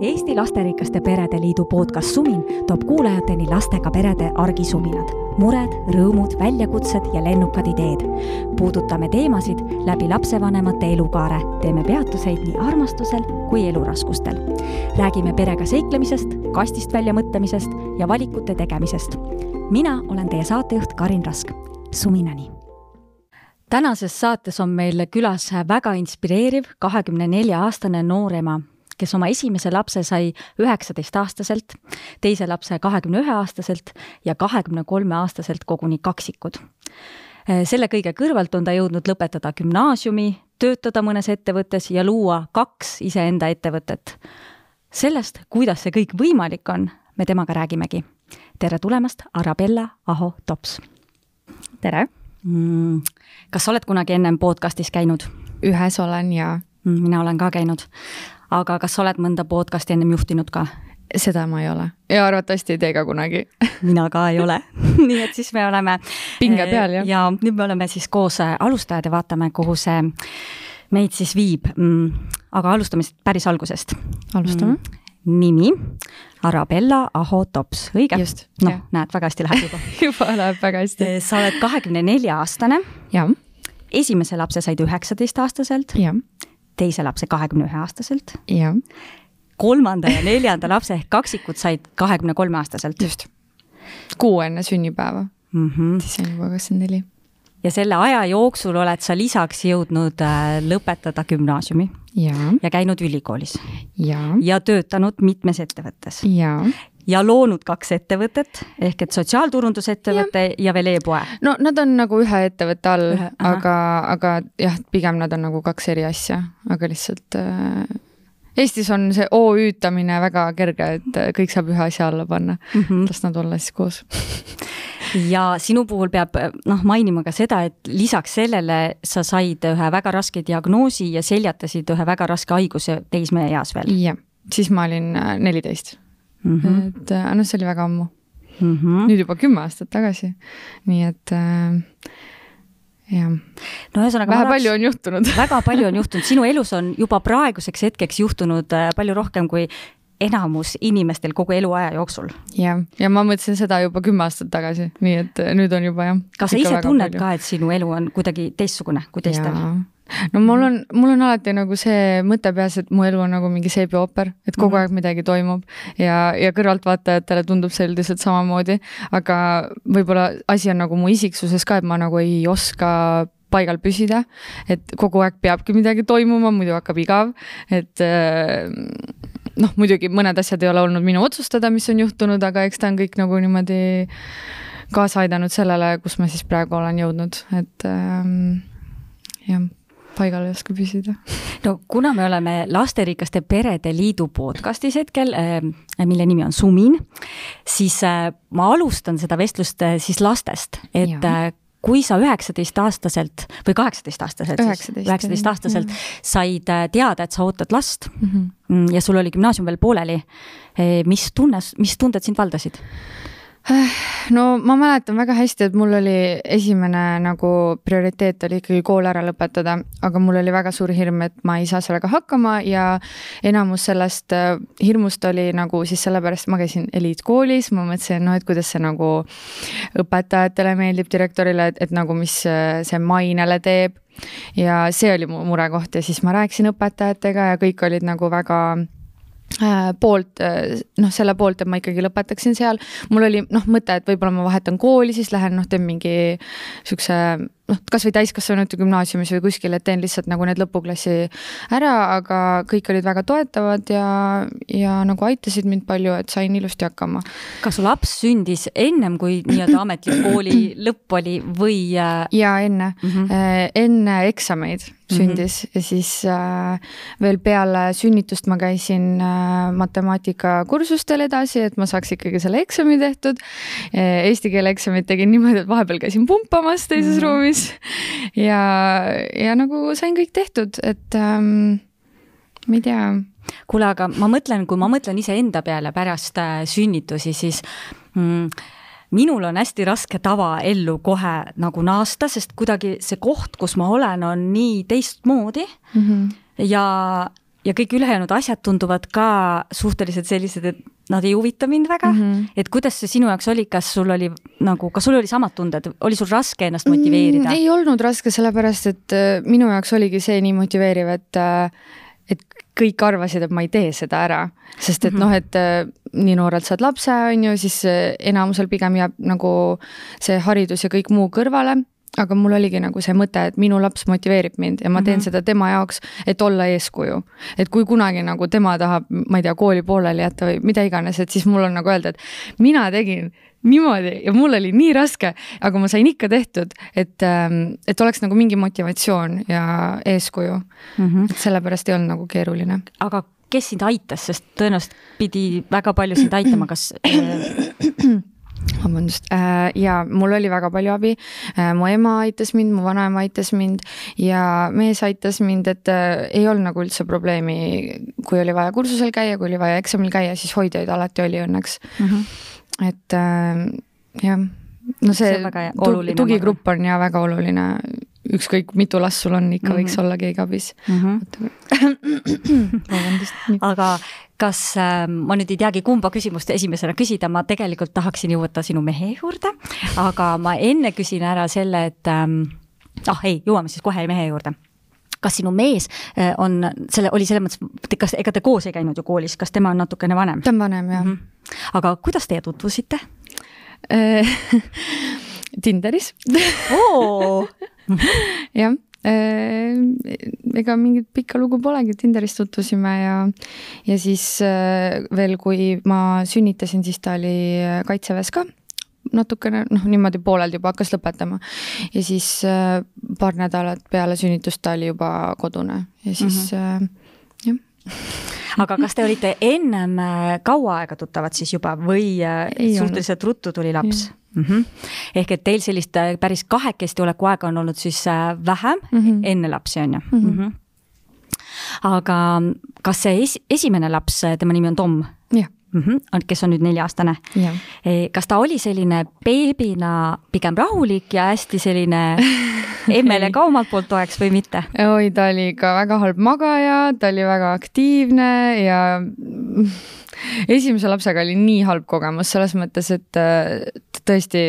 Eesti Lasterikaste Perede Liidu podcast Sumin toob kuulajateni lastega perede argisuminad, mured, rõõmud, väljakutsed ja lennukad ideed. puudutame teemasid läbi lapsevanemate elukaare, teeme peatuseid nii armastusel kui eluraskustel. räägime perega seiklemisest, kastist välja mõtlemisest ja valikute tegemisest. mina olen teie saatejuht Karin Rask. Suminani tänases saates on meil külas väga inspireeriv kahekümne nelja aastane noorema kes oma esimese lapse sai üheksateistaastaselt, teise lapse kahekümne ühe aastaselt ja kahekümne kolme aastaselt koguni kaksikud. selle kõige kõrvalt on ta jõudnud lõpetada gümnaasiumi, töötada mõnes ettevõttes ja luua kaks iseenda ettevõtet. sellest, kuidas see kõik võimalik on, me temaga räägimegi. tere tulemast, Arabella Aho-Tops! tere mm,! kas sa oled kunagi ennem podcastis käinud? ühes olen ja mm,. mina olen ka käinud aga kas sa oled mõnda podcast'i ennem juhtinud ka? seda ma ei ole ja arvatavasti ei tee ka kunagi mina ka ei ole nii et siis me oleme pinge eh, peal, jah. ja nüüd me oleme siis koos eh, alustajad ja vaatame, kuhu see meid siis viib. Mm, aga alustame siis päris algusest. alustame mm nimi Arabella Aho-Tops, õige? noh, näed, väga hästi läheb juba juba läheb väga hästi. Eh, sa oled kahekümne nelja aastane. jah. esimese lapse said üheksateist aastaselt. jah teise lapse kahekümne ühe aastaselt. kolmanda ja neljanda lapse ehk kaksikud said kahekümne kolme aastaselt. just. kuu enne sünnipäeva mm. -hmm. siis on juba kakskümmend neli. ja selle aja jooksul oled sa lisaks jõudnud äh, lõpetada gümnaasiumi. ja käinud ülikoolis. ja töötanud mitmes ettevõttes. ja loonud kaks ettevõtet ehk et sotsiaalturundusettevõte ja, ja veel e-poe. no nad on nagu ühe ettevõtte all, aga, aga jah, pigem nad on nagu kaks eri asja, aga lihtsalt äh, Eestis on see OÜ-tamine väga kerge, et kõik saab ühe asja alla panna mm, -hmm. las nad olla siis koos ja sinu puhul peab noh, mainima ka seda, et lisaks sellele sa said ühe väga raske diagnoosi ja seljatasid ühe väga raske haiguse teismeeas veel. jah, siis ma olin äh, neliteist mm. -hmm. et äh, noh, see oli väga ammu mm. -hmm. nüüd juba kümme aastat tagasi. nii et äh, jah. no ühesõnaga. vähe palju on juhtunud väga palju on juhtunud, sinu elus on juba praeguseks hetkeks juhtunud äh, palju rohkem kui enamus inimestel kogu eluaja jooksul. jah, ja ma mõtlesin seda juba kümme aastat tagasi, nii et nüüd on juba jah. kas sa ise tunned ka, et sinu elu on kuidagi teistsugune kui teistel? No mul on, mul on alati nagu see mõte peas, et mu elu on nagu mingi seebiooper, et kogu mm -hmm. aeg midagi toimub ja, ja kõrvaltvaatajatele tundub see üldiselt samamoodi, aga võib-olla asi on nagu mu isiksuses ka, et ma nagu ei oska paigal püsida, et kogu aeg peabki midagi toimuma, muidu hakkab igav, et äh, noh, muidugi mõned asjad ei ole olnud minu otsustada, mis on juhtunud, aga eks ta on kõik nagu niimoodi kaasa aidanud sellele, kus ma siis praegu olen jõudnud, et ähm, jah paigal ei oska püsida. no kuna me oleme Lasterikaste Perede Liidu podcastis hetkel, äh, mille nimi on Sumin, siis äh, ma alustan seda vestlust äh, siis lastest, et ja kui sa üheksateistaastaselt või kaheksateistaastaselt üheksateistaastaselt said teada, et sa ootad last mhm. mm -hmm. ja sul oli gümnaasium veel pooleli, mis tunnes, mis tunded sind valdasid? no ma mäletan väga hästi, et mul oli esimene nagu prioriteet oli ikkagi kool ära lõpetada, aga mul oli väga suur hirm, et ma ei saa sellega hakkama ja enamus sellest äh, hirmust oli nagu siis sellepärast, ma käisin eliitkoolis, ma mõtlesin, noh, et kuidas see nagu õpetajatele meeldib, direktorile, et, nagu mis äh, see mainele teeb. ja see oli mu murekoht ja siis ma rääkisin õpetajatega ja kõik olid nagu väga poolt, äh, noh, selle poolt, et ma ikkagi lõpetaksin seal. mul oli noh, mõte, et võib-olla ma vahetan kooli, siis lähen noh, teen mingi siukse noh, kasvõi täiskasvanute gümnaasiumis või kuskil, et teen lihtsalt nagu need lõpuklassi ära, aga kõik olid väga toetavad ja, ja nagu aitasid mind palju, et sain ilusti hakkama. kas su laps sündis ennem kui nii-öelda ametlik kooli lõpp oli või? Äh, ja enne mm, -hmm. enne eksameid sündis mm -hmm. ja siis äh, veel peale sünnitust ma käisin äh, matemaatikakursustel edasi, et ma saaks ikkagi selle eksami tehtud äh,. Eesti keele eksamit tegin niimoodi, et vahepeal käisin pumpamas teises mm -hmm. ruumis siis ja, ja nagu sain kõik tehtud, et ähm, ma ei tea. kuule, aga ma mõtlen, kui ma mõtlen iseenda peale pärast äh, sünnitusi, siis mm, minul on hästi raske tavaellu kohe nagu naasta, sest kuidagi see koht, kus ma olen, on nii teistmoodi mm. -hmm. ja ja kõik ülejäänud asjad tunduvad ka suhteliselt sellised, et nad ei huvita mind väga mm. -hmm. et kuidas see sinu jaoks oli, kas sul oli nagu, kas sul oli samad tunded, oli sul raske ennast motiveerida mm,? ei olnud raske, sellepärast et äh, minu jaoks oligi see nii motiveeriv, et äh, et kõik arvasid, et ma ei tee seda ära, sest et mm -hmm. noh, et äh, nii noorelt saad lapse, on ju, siis enamusel pigem jääb nagu see haridus ja kõik muu kõrvale aga mul oligi nagu see mõte, et minu laps motiveerib mind ja ma teen mm -hmm. seda tema jaoks, et olla eeskuju. et kui kunagi nagu tema tahab, ma ei tea, kooli pooleli jätta või mida iganes, et siis mul on nagu öelda, et mina tegin niimoodi ja mul oli nii raske, aga ma sain ikka tehtud, et, ähm, et oleks nagu mingi motivatsioon ja eeskuju mm. -hmm. et sellepärast ei olnud nagu keeruline. aga kes sind aitas, sest tõenäoliselt pidi väga palju sind aitama, kas äh, vabandust äh,, ja mul oli väga palju abi äh,. mu ema aitas mind, mu vanaema aitas mind ja mees aitas mind, et äh, ei olnud nagu üldse probleemi, kui oli vaja kursusel käia, kui oli vaja eksamil käia, siis hoidjaid alati oli õnneks mm. -hmm. et jah, no see, see tugigrupp on ja väga oluline ükskõik mitu last sul on, ikka mm -hmm. võiks mhm. olla keegi abis mm. -hmm. vabandust. aga kas äh, ma nüüd ei teagi, kumba küsimust esimesena küsida, ma tegelikult tahaksin jõuda sinu mehe juurde, aga ma enne küsin ära selle, et ähm, ah ei, jõuame siis kohe mehe juurde kas sinu mees äh, on selle, oli selles mõttes, kas, ega te koos ei käinud ju koolis, kas tema on natukene vanem? ta on vanem, jah mm. -hmm. aga kuidas teie tutvusite Tinderis oo jah Äh, ega mingit pikka lugu polegi, Tinderist tutvusime ja, ja siis äh, veel, kui ma sünnitasin, siis ta oli äh, kaitseväes ka natukene noh, niimoodi pooleldi juba hakkas lõpetama ja siis paar nädalat peale sünnitust ta oli juba kodune ja siis mm -hmm. jah aga kas te olite ennem kaua aega tuttavad siis juba või Ei suhteliselt olnud. ruttu tuli laps? Mm. -hmm. ehk et teil sellist äh, päris kahekesti oleku aega on olnud siis äh, vähem mm -hmm. enne lapsi, on ju mm? -hmm. Mm -hmm. aga kas see es esimene laps, tema nimi on Tom? Mm, -hmm, kes on nüüd nelja-aastane. E, kas ta oli selline beebina pigem rahulik ja hästi selline emmele ka omalt poolt toeks või mitte? oi, ta oli ikka väga halb magaja, ta oli väga aktiivne ja esimese lapsega oli nii halb kogemus selles mõttes, et tõesti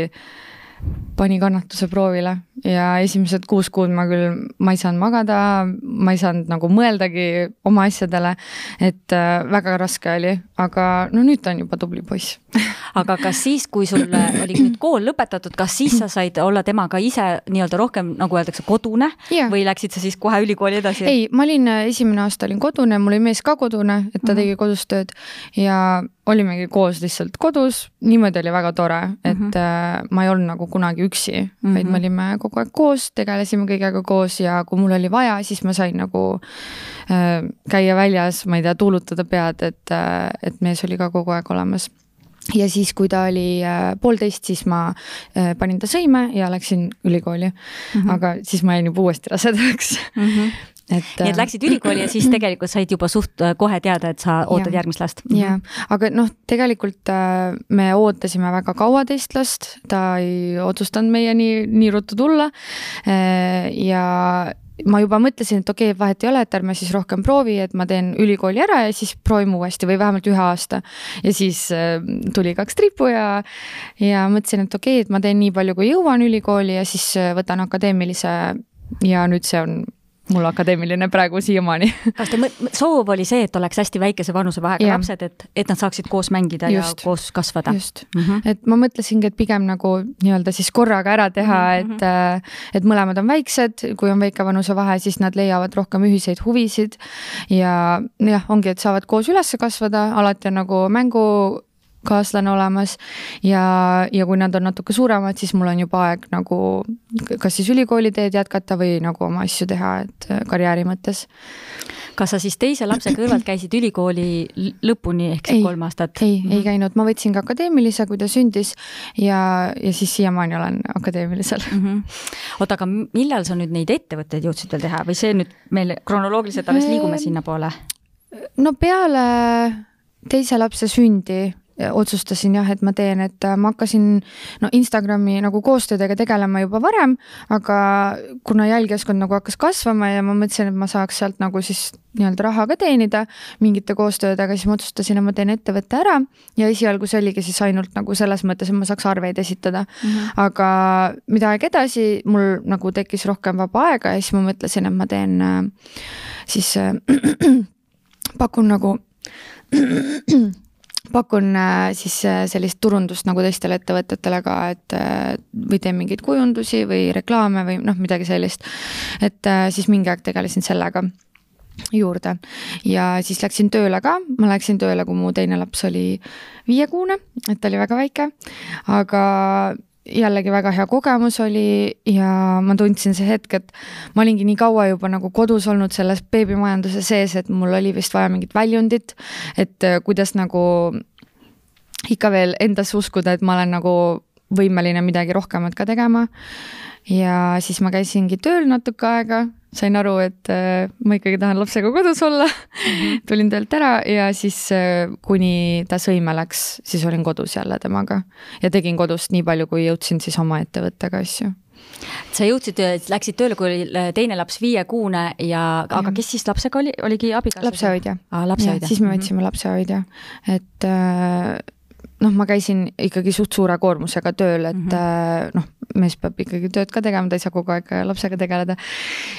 pani kannatuse proovile ja esimesed kuus kuud ma küll, ma ei saanud magada, ma ei saanud nagu mõeldagi oma asjadele. et äh, väga raske oli, aga no nüüd ta on juba tubli poiss aga kas siis, kui sul oli nüüd kool lõpetatud, kas siis sa said olla temaga ise nii-öelda rohkem, nagu öeldakse, kodune yeah. või läksid sa siis kohe ülikooli edasi? ei, ma olin esimene aasta olin kodune, mul oli mees ka kodune, et ta mm -hmm. tegi kodus tööd ja olimegi koos lihtsalt kodus, niimoodi oli väga tore, et mm -hmm. ma ei olnud nagu kunagi üksi mm, -hmm. vaid me mhm. olime kogu aeg koos, tegelesime kõigega koos ja kui mul oli vaja, siis ma sain nagu äh, käia väljas, ma ei tea, tuulutada pead, et äh,, et mees oli ka kogu aeg olemas ja siis, kui ta oli äh, poolteist, siis ma äh, panin ta sõime ja läksin ülikooli mm. -hmm. aga siis ma jäin juba uuesti rasedaks mm. -hmm et. nii et äh, läksid ülikooli ja siis tegelikult said juba suht äh, kohe teada, et sa ootad ja, järgmist last. jah, aga noh, tegelikult äh, me ootasime väga kaua teist last, ta ei otsustanud meieni nii ruttu tulla. ja ma juba mõtlesin, et okei okay,, vahet ei ole, et ärme siis rohkem proovi, et ma teen ülikooli ära ja siis proovime uuesti või vähemalt ühe aasta. ja siis äh, tuli kaks tripu ja, ja mõtlesin, et okei okay,, et ma teen nii palju, kui jõuan ülikooli ja siis võtan akadeemilise ja nüüd see on mul akadeemiline praegu siiamaani. kas te soov oli see, et oleks hästi väikese vanusevahega yeah. lapsed, et, et nad saaksid koos mängida just, ja koos kasvada? just mm, -hmm. et ma mõtlesingi, et pigem nagu nii-öelda siis korraga ära teha mm, -hmm. et, äh, et mõlemad on väiksed, kui on väike vanusevahe, siis nad leiavad rohkem ühiseid huvisid ja jah, ongi, et saavad koos üles kasvada, alati on nagu mängu kaaslane olemas ja, ja kui nad on natuke suuremad, siis mul on juba aeg nagu kas siis ülikooli teed jätkata või nagu oma asju teha, et äh, karjääri mõttes. kas sa siis teise lapse kõrvalt käisid ülikooli lõpuni ehk siis kolm aastat? ei mm, -hmm. ei käinud, ma võtsin ka akadeemilise, kui ta sündis ja, ja siis siiamaani olen akadeemilisel mm. -hmm. oota, aga millal sa nüüd neid ettevõtteid jõudsid veel teha või see nüüd meil kronoloogiliselt alles liigume sinnapoole? no peale teise lapse sündi otsustasin jah, et ma teen, et äh, ma hakkasin no Instagrami nagu koostöödega tegelema juba varem, aga kuna jälgijaskond nagu hakkas kasvama ja ma mõtlesin, et ma saaks sealt nagu siis nii-öelda raha ka teenida mingite koostöödega, siis ma otsustasin, et ma teen ettevõtte ära ja esialgu see oligi siis ainult nagu selles mõttes, et ma saaks arveid esitada mm. -hmm. aga mida aeg edasi, mul nagu tekkis rohkem vaba aega ja siis ma mõtlesin, et ma teen äh, siis äh, pakun nagu pakun äh, siis äh, sellist turundust nagu teistele ettevõtetele ka, et äh, või teen mingeid kujundusi või reklaame või noh, midagi sellist. et siis mingi aeg tegelesin sellega juurde. Ja siis läksin tööle ka, ma läksin tööle, kui mu teine laps oli viiekuune, et ta oli väga väike, aga jällegi väga hea kogemus oli ja ma tundsin see hetk, et ma olingi nii kaua juba nagu kodus olnud selles beebimajanduse sees, et mul oli vist vaja mingit väljundit, et äh, kuidas nagu ikka veel endasse uskuda, et ma olen nagu võimeline midagi rohkemat ka tegema. Ja siis ma käisingi tööl natuke aega sain aru, et äh, ma ikkagi tahan lapsega kodus olla mm. -hmm. tulin töölt ära ja siis äh, kuni ta sõime läks, siis olin kodus jälle temaga ja tegin kodust nii palju, kui jõudsin siis oma ettevõttega asju sa jõudsid, läksid tööle, kui oli teine laps viiekuune ja, aga kes siis lapsega oli, oligi abikaasa? lapsehoidja ah,. lapsehoidja. siis me mhm. võtsime mm -hmm. lapsehoidja, et äh, noh, ma käisin ikkagi suht suure koormusega tööl, et mm -hmm. noh, mees peab ikkagi tööd ka tegema, ta ei saa kogu aeg lapsega tegeleda.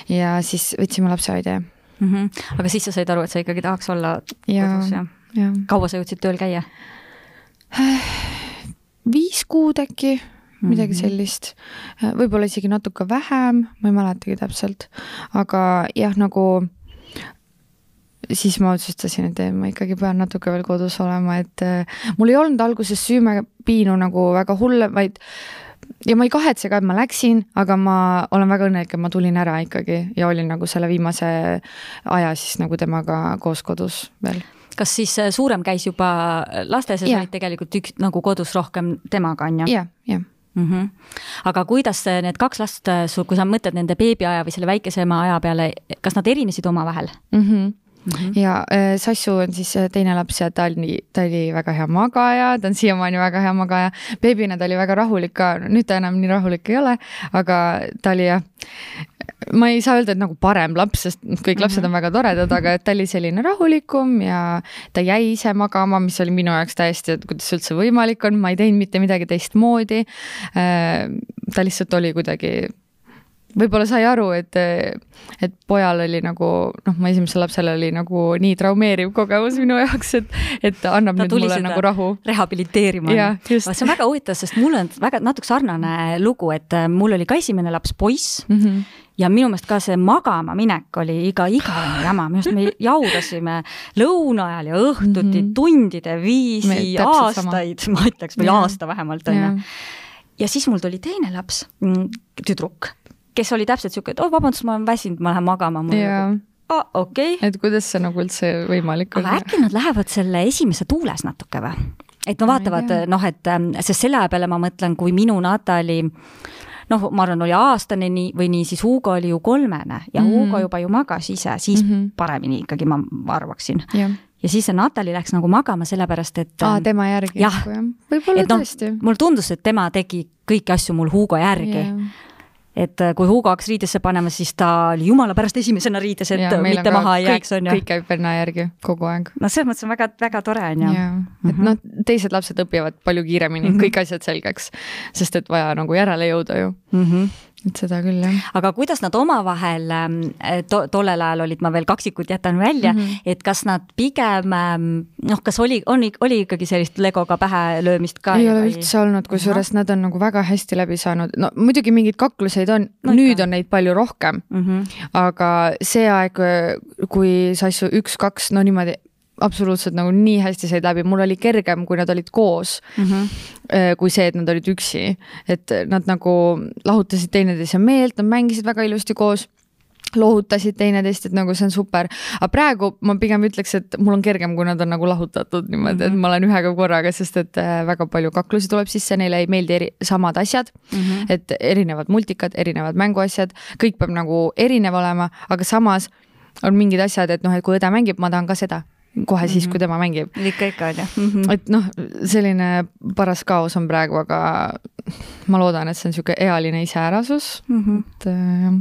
ja siis võtsime lapsehoidja mm. -hmm. aga siis sa said aru, et sa ikkagi tahaks olla ja, kodus ja, ja.? kaua sa jõudsid tööl käia? viis kuud äkki midagi mm -hmm. sellist, võib-olla isegi natuke vähem, ma ei mäletagi täpselt, aga jah, nagu siis ma otsustasin, et ma ikkagi pean natuke veel kodus olema, et äh, mul ei olnud alguses süümepiinu nagu väga hull, vaid ja ma ei kahetse ka, et ma läksin, aga ma olen väga õnnelik, et ma tulin ära ikkagi ja olin nagu selle viimase aja siis nagu temaga koos kodus veel kas siis äh, suurem käis juba lastes ja sa olid tegelikult üks nagu kodus rohkem temaga, on ju? jah, jah mm. -hmm. aga kuidas need kaks last kui sa mõtled nende beebiaja või selle väikesema aja peale, kas nad erinesid omavahel mm? -hmm Mm -hmm. ja äh, Sassu on siis äh, teine laps ja ta oli, ta oli väga hea magaja, ta on siiamaani väga hea magaja. beebina ta oli väga rahulik ka, nüüd ta enam nii rahulik ei ole, aga ta oli jah, ma ei saa öelda, et nagu parem laps, sest kõik lapsed on väga toredad, aga et ta oli selline rahulikum ja ta jäi ise magama, mis oli minu jaoks täiesti, et kuidas see üldse võimalik on, ma ei teinud mitte midagi teistmoodi. Äh, ta lihtsalt oli kuidagi võib-olla sai aru, et, et pojal oli nagu noh, mu esimesel lapsel oli nagu nii traumeeriv kogemus minu jaoks, et, et annab Ta nüüd mulle nagu rahu. rehabiliteerima. see on väga huvitav, sest mul on väga natuke sarnane lugu, et äh, mul oli ka esimene laps poiss mm. -hmm ja minu meelest ka see magama minek oli iga igavene jama, minu arust me jaudasime lõuna ajal ja õhtuti mm -hmm. tundide viisi aastaid, ma ütleks, või ja. aasta vähemalt on ju. ja siis mul tuli teine laps, mm, tüdruk kes oli täpselt sihuke, et oh vabandust, ma olen väsinud, ma lähen magama. Nagu, oh, okei okay.. et kuidas see nagu üldse võimalik on? aga äkki nad lähevad selle esimese tuules natuke või? et no vaatavad noh, et ähm, sest selle aja peale ma mõtlen, kui minu Natali noh, ma arvan, oli aastane nii või nii, siis Hugo oli ju kolmene ja mm. Hugo juba ju magas ise, siis mm -hmm. paremini ikkagi ma arvaksin yeah ja siis see Natali läks nagu magama, sellepärast et. aa, ähm, tema järgi. jah, võib-olla no, tõesti. mulle tundus, et tema tegi kõiki asju mul Hugo järgi yeah et äh, kui Hugo hakkas riidesse panema, siis ta oli jumala pärast esimesena riides, et ja, mitte maha ei jääks, on ju. kõik käib venna järgi kogu aeg. no selles mõttes on väga, väga tore, on ju. et mhm. noh, teised lapsed õpivad palju kiiremini mm -hmm. kõik asjad selgeks, sest et vaja nagu järele jõuda ju mm. -hmm et seda küll, jah. aga kuidas nad omavahel ähm, to,, tollel ajal olid, ma veel kaksikud jätan välja mm, -hmm. et kas nad pigem ähm, noh, kas oli, on, oli ikkagi sellist legoga pähe löömist ka? ei ole või... üldse olnud, kusjuures nad on nagu väga hästi läbi saanud, no muidugi mingeid kakluseid on no,, nüüd on neid palju rohkem mm. -hmm. aga see aeg, kui sa asju üks-kaks, no niimoodi absoluutselt nagu nii hästi said läbi, mul oli kergem, kui nad olid koos mm. -hmm. kui see, et nad olid üksi, et nad nagu lahutasid teineteise meelt, nad mängisid väga ilusti koos lohutasid teineteist, et nagu see on super. aga praegu ma pigem ütleks, et mul on kergem, kui nad on nagu lahutatud niimoodi mm, -hmm. et mhm. ma olen ühega korraga, sest et äh, väga palju kaklusi tuleb sisse, neile ei meeldi eri, samad asjad mm. -hmm. et erinevad multikad, erinevad mänguasjad, kõik peab nagu erinev olema, aga samas on mingid asjad, et noh, et kui õde mängib, ma tahan ka seda kohe siis, kui tema mängib. ikka, ikka on ju mm. -hmm. et noh, selline paras kaos on praegu, aga ma loodan, et see on niisugune ealine iseärasus mm, -hmm. et jah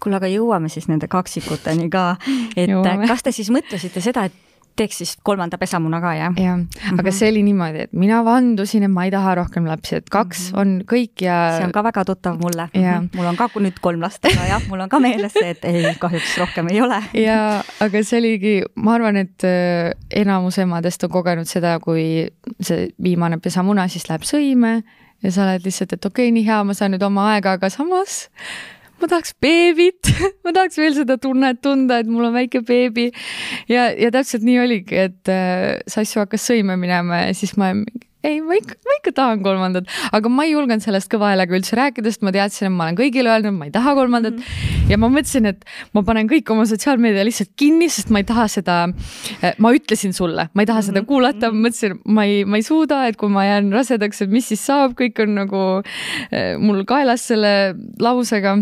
kuule, aga jõuame siis nende kaksikuteni ka, et jõuame. kas te siis mõtlesite seda, et teeks siis kolmanda pesamuna ka, jah? jah, aga mm -hmm. see oli niimoodi, et mina vandusin, et ma ei taha rohkem lapsi, et kaks mm -hmm. on kõik ja. see on ka väga tuttav mulle. mul on ka nüüd kolm last, aga jah, mul on ka meeles see, et ei, kahjuks rohkem ei ole. ja, aga see oligi, ma arvan, et äh, enamus emadest on kogenud seda, kui see viimane pesamuna siis läheb sõime ja sa oled lihtsalt, et okei okay,, nii hea, ma saan nüüd oma aega, aga samas ma tahaks beebit ma tahaks veel seda tunnet tunda, et mul on väike beebi. ja, ja täpselt nii oligi, et äh, Sassu hakkas sõime minema ja siis ma ei, ma ikka, ma ikka tahan kolmandat, aga ma ei julgenud sellest kõva häälega üldse rääkida, sest ma teadsin, et ma olen kõigile öelnud, ma ei taha kolmandat mm. -hmm. ja ma mõtlesin, et ma panen kõik oma sotsiaalmeedia lihtsalt kinni, sest ma ei taha seda, äh, ma ütlesin sulle, ma ei taha seda mhm. kuulata, ma mõtlesin, ma ei, ma ei suuda, et kui ma jään rasedaks, et mis siis saab, kõik on nagu äh, mul kaelas selle lausega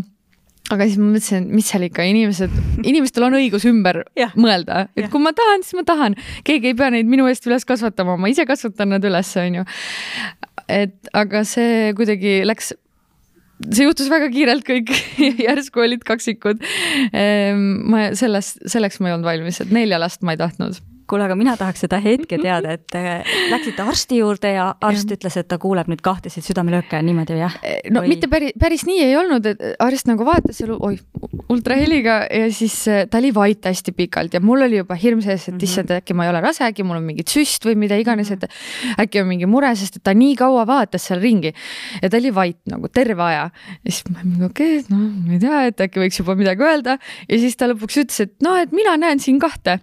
aga siis ma mõtlesin, mis seal ikka, inimesed, inimestel on õigus ümber ja. mõelda, et ja. kui ma tahan, siis ma tahan, keegi ei pea neid minu eest üles kasvatama, ma ise kasvatan nad üles, onju. et aga see kuidagi läks see juhtus väga kiirelt kõik järsku olid kaksikud. Ehm, ma sellest, selleks ma ei olnud valmis, et nelja last ma ei tahtnud kuule, aga mina tahaks seda hetke teada, et läksite arsti juurde ja arst ja. ütles, et ta kuuleb nüüd kahtesid südamelööke niimoodi jah? No või... mitte päris, päris nii ei olnud, et arst nagu vaatas seal, oih, ultraheliga ja siis äh, ta oli vait hästi pikalt ja mul oli juba hirm sees, et mm -hmm. issand, äkki ma ei ole rase, äkki mul on mingi süst või mida iganes, et äkki on mingi mure, sest et ta nii kaua vaatas seal ringi ja ta oli vait nagu terve aja. ja siis ma mingi okei okay,, no ma ei tea, et äkki võiks juba midagi öelda ja siis ta lõpuks ütles, et noh, et mina näen siin kahte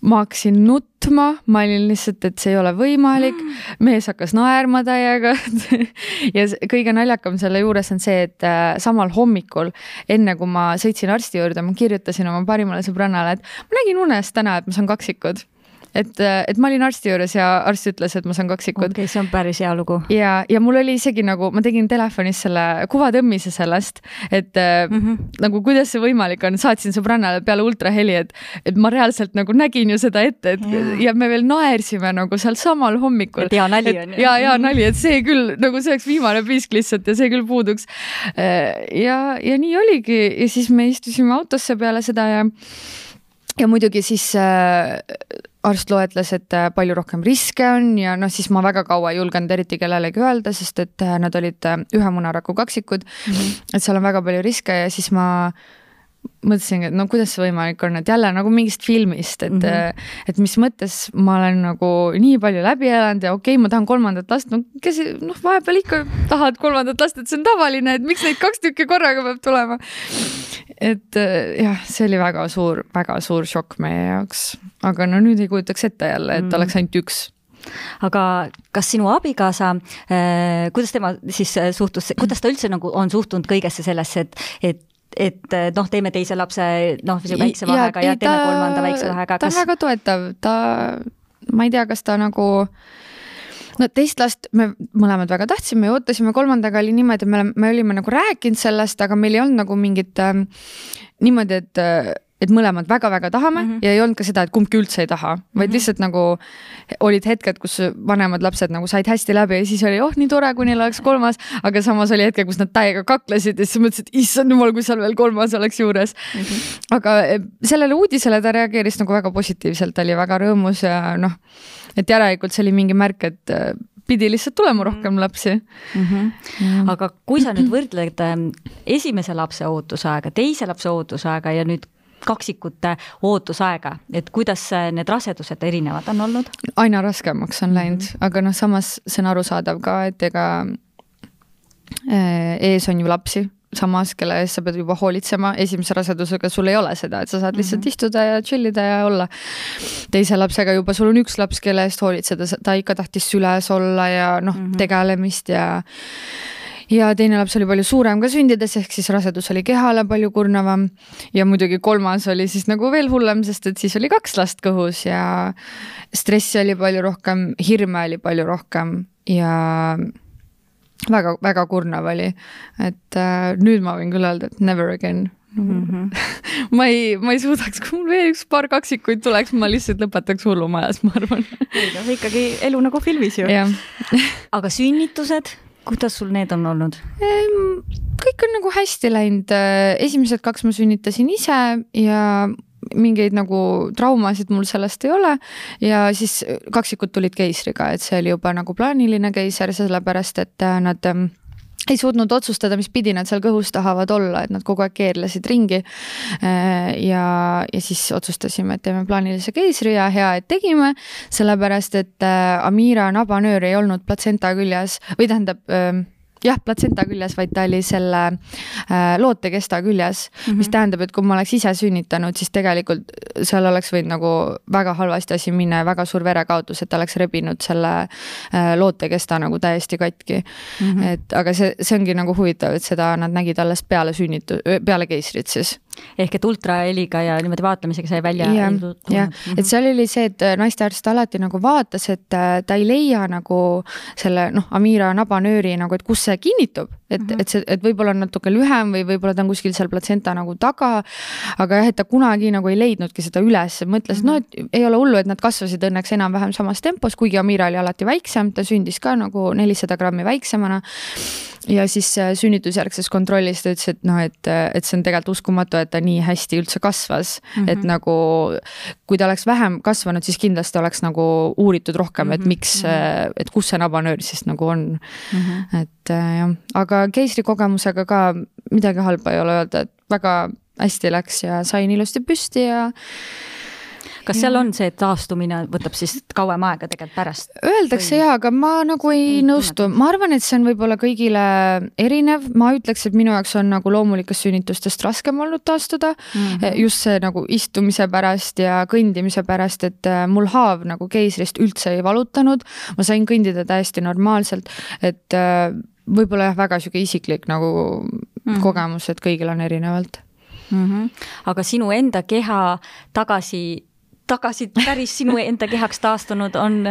ma hakkasin nutma, ma olin lihtsalt, et see ei ole võimalik. mees hakkas naerma täiega. Ja kõige naljakam selle juures on see, et äh, samal hommikul, enne kui ma sõitsin arsti juurde, ma kirjutasin oma parimale sõbrannale, et ma nägin unes täna, et ma saan kaksikud et, et ma olin arsti juures ja arst ütles, et ma saan kaksikud. okei okay,, see on päris hea lugu. ja, ja mul oli isegi nagu, ma tegin telefonis selle kuvatõmmise sellest, et mm -hmm. nagu kuidas see võimalik on, saatsin sõbrannale peale ultraheli, et, et ma reaalselt nagu nägin ju seda ette, et ja, ja me veel naersime nagu sealsamal hommikul. et hea nali on ju. ja, hea nali, et see küll nagu see oleks viimane piisk lihtsalt ja see küll puuduks. ja, ja nii oligi ja siis me istusime autosse peale seda ja ja muidugi siis äh, arst loetles, et äh, palju rohkem riske on ja noh, siis ma väga kaua ei julgenud eriti kellelegi öelda, sest et äh, nad olid äh, ühe munaraku kaksikud mm. -hmm. et seal on väga palju riske ja siis ma mõtlesingi, et no kuidas see võimalik on, et jälle nagu mingist filmist, et mm, -hmm. et mis mõttes ma olen nagu nii palju läbi elanud ja okei okay,, ma tahan kolmandat last, no kes noh, vahepeal ikka tahad kolmandat last, et see on tavaline, et miks neid kaks tükki korraga peab tulema. et jah, see oli väga suur, väga suur šokk meie jaoks, aga no nüüd ei kujutaks ette jälle, et mm -hmm. oleks ainult üks aga kas sinu abikaasa äh,, kuidas tema siis suhtus, kuidas ta üldse nagu on suhtunud kõigesse sellesse, et, et et noh, teeme teise lapse noh, väikse vahega ja, ja teeme ta, kolmanda väikse vahega. ta on kas... väga toetav, ta, ma ei tea, kas ta nagu no teist last me mõlemad väga tahtsime ja ootasime, kolmandaga oli niimoodi, me oleme, me olime nagu rääkinud sellest, aga meil ei olnud nagu mingit äh, niimoodi, et äh, et mõlemad väga-väga tahame mm -hmm. ja ei olnud ka seda, et kumbki üldse ei taha, vaid mm -hmm. lihtsalt nagu olid hetked, kus vanemad lapsed nagu said hästi läbi ja siis oli oh nii tore, kui neil oleks kolmas, aga samas oli hetke, kus nad täiega kaklesid ja siis mõtlesid, issand jumal, kui seal veel kolmas oleks juures mm. -hmm. aga eh, sellele uudisele ta reageeris nagu väga positiivselt, oli väga rõõmus ja noh, et järelikult see oli mingi märk, et eh, pidi lihtsalt tulema rohkem lapsi mm. -hmm. aga kui sa nüüd võrdled eh, esimese lapse ootusaega, teise lapse ootusaega ja nüüd kaksikute ootusaega, et kuidas need rasedused erinevad on olnud? aina raskemaks on läinud mm, -hmm. aga noh, samas see on arusaadav ka, et ega äh, ees on ju lapsi samas, kelle eest sa pead juba hoolitsema, esimese rasedusega sul ei ole seda, et sa saad lihtsalt mm -hmm. istuda ja chill ida ja olla. teise lapsega juba sul on üks laps, kelle eest hoolitseda, ta ikka tahtis süles olla ja noh mm -hmm., tegelemist ja ja teine laps oli palju suurem ka sündides, ehk siis rasedus oli kehale palju kurnavam. ja muidugi kolmas oli siis nagu veel hullem, sest et siis oli kaks last kõhus ja stressi oli palju rohkem, hirme oli palju rohkem ja väga-väga kurnav oli. et äh, nüüd ma võin küll öelda, et never again, mm. -hmm. ma ei, ma ei suudaks, kui mul veel üks paar kaksikuid tuleks, ma lihtsalt lõpetaks hullumajas, ma arvan. ei noh, ikkagi elu nagu filmis ju. aga sünnitused, kuidas sul need on olnud? kõik on nagu hästi läinud, esimesed kaks ma sünnitasin ise ja mingeid nagu traumasid mul sellest ei ole ja siis kaksikud tulid keisriga, et see oli juba nagu plaaniline keiser, sellepärast et nad ei suutnud otsustada, mis pidi nad seal kõhus tahavad olla, et nad kogu aeg keerlesid ringi. Äh, ja, ja siis otsustasime, et teeme plaanilise keisri ja hea, et tegime, sellepärast et äh, Amira nabanöör ei olnud platsenta küljes või tähendab jah, platsenta küljes, vaid ta oli selle äh, lootekesta küljes mm, -hmm. mis tähendab, et kui ma oleks ise sünnitanud, siis tegelikult seal oleks võinud nagu väga halvasti asi minna ja väga suur verekaotus, et ta oleks rebinud selle äh, lootekesta nagu täiesti katki mm. -hmm. et aga see, see ongi nagu huvitav, et seda nad nägid alles peale sünnitu-, peale keisrit siis ehk et ultraheliga ja niimoodi vaatlemisega sai välja. jah, jah, et mhm. seal oli see, et naistearst alati nagu vaatas, et äh, ta ei leia nagu selle noh, Amira nabanööri nagu, et kus see kinnitub, et mm, -hmm. et see, et võib-olla on natuke lühem või võib-olla ta on kuskil seal platsenta nagu taga. aga jah, et ta kunagi nagu ei leidnudki seda üles, mõtles mm, -hmm. no et ei ole hullu, et nad kasvasid õnneks enam-vähem samas tempos, kuigi Amira oli alati väiksem, ta sündis ka nagu nelisada grammi väiksemana ja siis äh, sünnitusjärgses kontrollis ta ütles, et noh, et, et see on tegelikult uskumatu, et ta nii hästi üldse kasvas mm. -hmm. et nagu kui ta oleks vähem kasvanud, siis kindlasti oleks nagu uuritud rohkem mm, -hmm. et mhm. miks, mhm. et kus see nabanöör siis nagu on mm. -hmm. et äh, jah, aga keisrikogemusega ka midagi halba ei ole öelda, et väga hästi läks ja sain ilusti püsti ja kas seal on see, et taastumine võtab siis kauem aega tegelikult pärast? Öeldakse või... jaa, aga ma nagu ei, nõustu, ma arvan, et see on võib-olla kõigile erinev, ma ütleks, et minu jaoks on nagu loomulikest sünnitustest raskem olnud taastuda mm. -hmm. just see nagu istumise pärast ja kõndimise pärast, et äh, mul haav nagu keisrist üldse ei valutanud, ma sain kõndida täiesti normaalselt, et äh, võib-olla jah, väga sihuke isiklik nagu mm -hmm. kogemus, et kõigil on erinevalt mm. -hmm. aga sinu enda keha tagasi tagasi päris sinu enda kehaks taastunud, on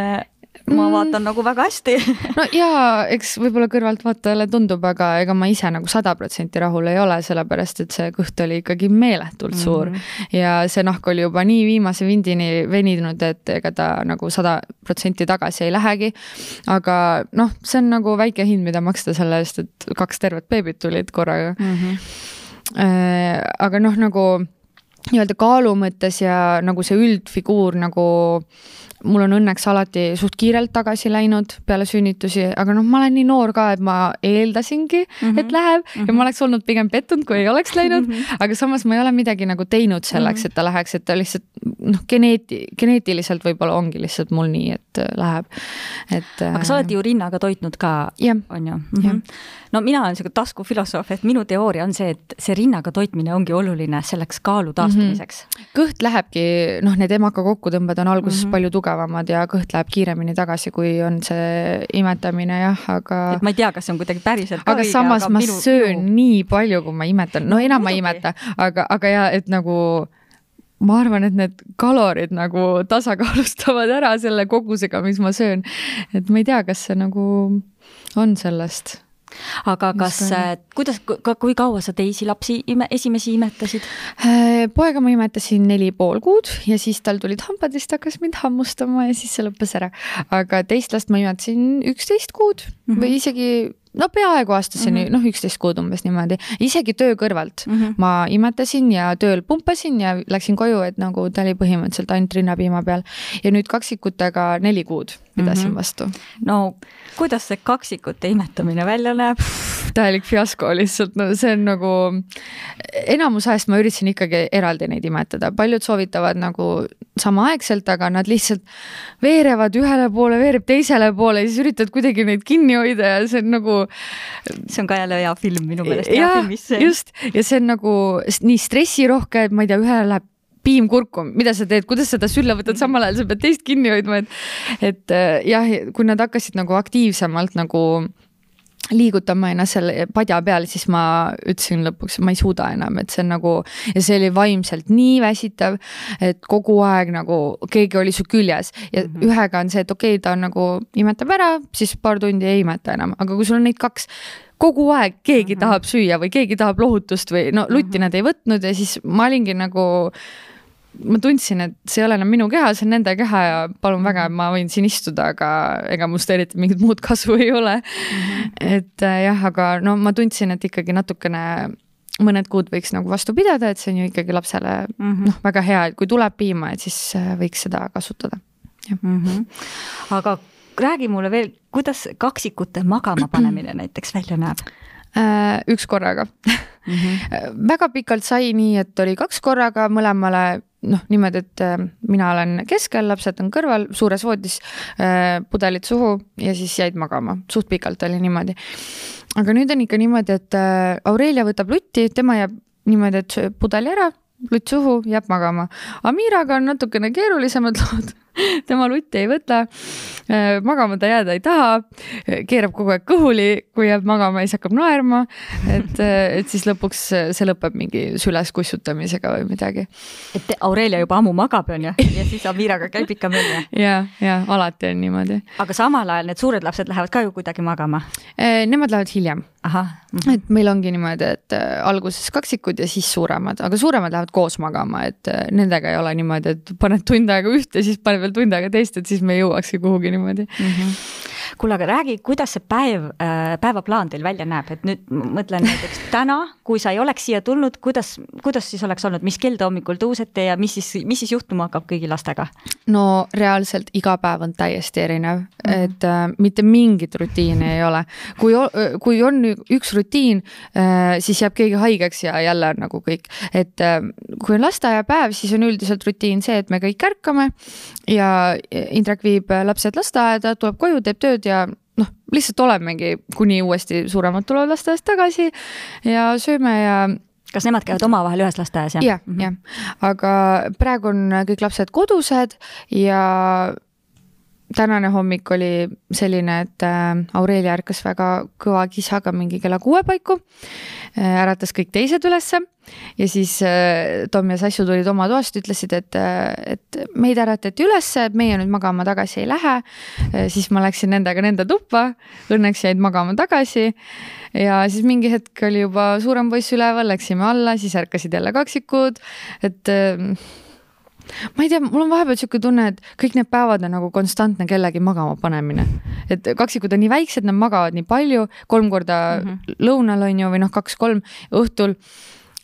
ma mm. vaatan nagu väga hästi no jaa, eks võib-olla kõrvaltvaatajale tundub, aga ega ma ise nagu sada protsenti rahul ei ole, sellepärast et see kõht oli ikkagi meeletult suur mm. ja see nahk oli juba nii viimase vindini veninud, et ega ta nagu sada protsenti tagasi ei lähegi. aga noh, see on nagu väike hind, mida maksta selle eest, et kaks tervet beebit tulid korraga mm. -hmm. aga noh, nagu nii-öelda kaalu mõttes ja nagu see üldfiguur nagu mul on õnneks alati suht kiirelt tagasi läinud peale sünnitusi, aga noh, ma olen nii noor ka, et ma eeldasingi mm, -hmm. et läheb mm -hmm. ja ma oleks olnud pigem pettunud, kui ei oleks läinud mm, -hmm. aga samas ma ei ole midagi nagu teinud selleks, mhm. et ta läheks, et ta lihtsalt noh, geneeti-, geneetiliselt võib-olla ongi lihtsalt mul nii, et äh, läheb, et. aga sa oled ju rinnaga toitnud ka, on ju mm? -hmm. no mina olen sihuke taskufilosoof, et minu teooria on see, et see rinnaga toitmine ongi oluline selleks kaalu taastumiseks mm. -hmm. kõht lähebki, noh, need emaka kokkutõmbed on alguses mm -hmm. palju tugevamad tugevamad ja kõht läheb kiiremini tagasi, kui on see imetamine jah, aga. et ma ei tea, kas see on kuidagi päriselt aga õige, samas aga ma minu... söön minu... nii palju, kui ma imetan, no enam ma ei imeta, aga, aga ja et nagu ma arvan, et need kalorid nagu tasakaalustavad ära selle kogusega, mis ma söön. et ma ei tea, kas see nagu on sellest aga kas, äh, kuidas, kui kaua sa teisi lapsi ime, esimesi imetasid? Äh, poega ma imetasin neli pool kuud ja siis tal tulid hambad ja siis ta hakkas mind hammustama ja siis see lõppes ära. aga teist last ma imetasin üksteist kuud mm -hmm. või isegi no peaaegu aastaseni mm -hmm., noh, üksteist kuud umbes niimoodi, isegi töö kõrvalt mm -hmm. ma imetasin ja tööl pumpasin ja läksin koju, et nagu ta oli põhimõtteliselt ainult rinnapiima peal ja nüüd kaksikutega neli kuud pidasin mm -hmm. vastu. no kuidas see kaksikute imetamine välja näeb? täielik fiasko lihtsalt, no see on nagu, enamus ajast ma üritasin ikkagi eraldi neid imetada, paljud soovitavad nagu samaaegselt, aga nad lihtsalt veerevad ühele poole, veereb teisele poole ja siis üritad kuidagi neid kinni hoida ja see on nagu. see on ka jälle hea film minu meelest. jah, just ja see on nagu nii stressirohke, et ma ei tea, ühele läheb piim kurku, mida sa teed, kuidas seda sülle võtad, samal ajal sa pead teist kinni hoidma, et, et äh, jah, kui nad hakkasid nagu aktiivsemalt nagu liigutama ennast seal padja peal, siis ma ütlesin lõpuks, ma ei suuda enam, et see on nagu ja see oli vaimselt nii väsitav, et kogu aeg nagu keegi oli su küljes ja mm -hmm. ühega on see, et okei okay,, ta on nagu imetab ära, siis paar tundi ei imeta enam, aga kui sul on neid kaks kogu aeg keegi mm -hmm. tahab süüa või keegi tahab lohutust või no lutti mm -hmm. nad ei võtnud ja siis ma olingi nagu ma tundsin, et see ei ole enam minu keha, see on nende keha ja palun väga, ma võin siin istuda, aga ega must eriti mingit muud kasu ei ole mm. -hmm. et äh, jah, aga no ma tundsin, et ikkagi natukene mõned kuud võiks nagu vastu pidada, et see on ju ikkagi lapsele mm -hmm. noh, väga hea, et kui tuleb piima, et siis äh, võiks seda kasutada. Mm -hmm. aga räägi mulle veel, kuidas kaksikute magama panemine näiteks välja näeb? Äh, üks korraga mm. -hmm. väga pikalt sai nii, et oli kaks korraga mõlemale noh, niimoodi, et äh, mina olen keskel, lapsed on kõrval, suures voodis, pudelid suhu ja siis jäid magama, suht pikalt oli niimoodi. aga nüüd on ikka niimoodi, et Aurelia võtab lutti, tema jääb niimoodi, et pudeli ära, lutt suhu, jääb magama. Amiraga on natukene keerulisemad lood tema lutti ei võta, äh, magama ta jääda ei taha, keerab kogu aeg kõhuli, kui jääb magama, siis hakkab naerma. et, äh, et siis lõpuks see lõpeb mingi süles kussutamisega või midagi. et Aurelia juba ammu magab, on ju, ja siis Amiraga käib ikka möll. ja, ja alati on niimoodi. aga samal ajal need suured lapsed lähevad ka ju kuidagi magama? Äh, nemad lähevad hiljem. -hmm. et meil ongi niimoodi, et alguses kaksikud ja siis suuremad, aga suuremad lähevad koos magama, et nendega ei ole niimoodi, et paned tund aega ühte, siis paned veel tund aega teist, et siis me jõuakski kuhugi niimoodi mm. -hmm kuule, aga räägi, kuidas see päev äh,, päevaplaan teil välja näeb, et nüüd mõtlen näiteks täna, kui sa ei oleks siia tulnud, kuidas, kuidas siis oleks olnud, mis kell te hommikul tõusete ja mis siis, mis siis juhtuma hakkab kõigi lastega? no reaalselt iga päev on täiesti erinev mm, -hmm. et äh, mitte mingit rutiini ei ole. kui, kui on üks rutiin äh,, siis jääb keegi haigeks ja jälle on nagu kõik, et äh, kui on lasteaiapäev, siis on üldiselt rutiin see, et me kõik ärkame ja Indrek viib lapsed lasteaeda, tuleb koju, teeb tööd ja noh, lihtsalt olemegi, kuni uuesti suuremad tulevad lasteaiast tagasi ja sööme ja kas nemad käivad omavahel ühes lasteaias, jah? jah, mhm. jah, aga praegu on kõik lapsed kodused ja tänane hommik oli selline, et äh, Aurelia ärkas väga kõva kisaga mingi kella kuue paiku, äh, äratas kõik teised ülesse ja siis äh, Tom ja Sassu tulid oma toast, ütlesid, et, et meid äratati ülesse, et meie nüüd magama tagasi ei lähe. Äh, siis ma läksin nendega nende tuppa, õnneks jäid magama tagasi. ja siis mingi hetk oli juba suurem poiss üleval, läksime alla, siis ärkasid jälle kaksikud, et ma ei tea, mul on vahepeal sihuke tunne, et kõik need päevad on nagu konstantne kellegi magama panemine. et kaksikud on nii väiksed, nad magavad nii palju, kolm korda mm -hmm. lõunal on ju, või noh, kaks-kolm õhtul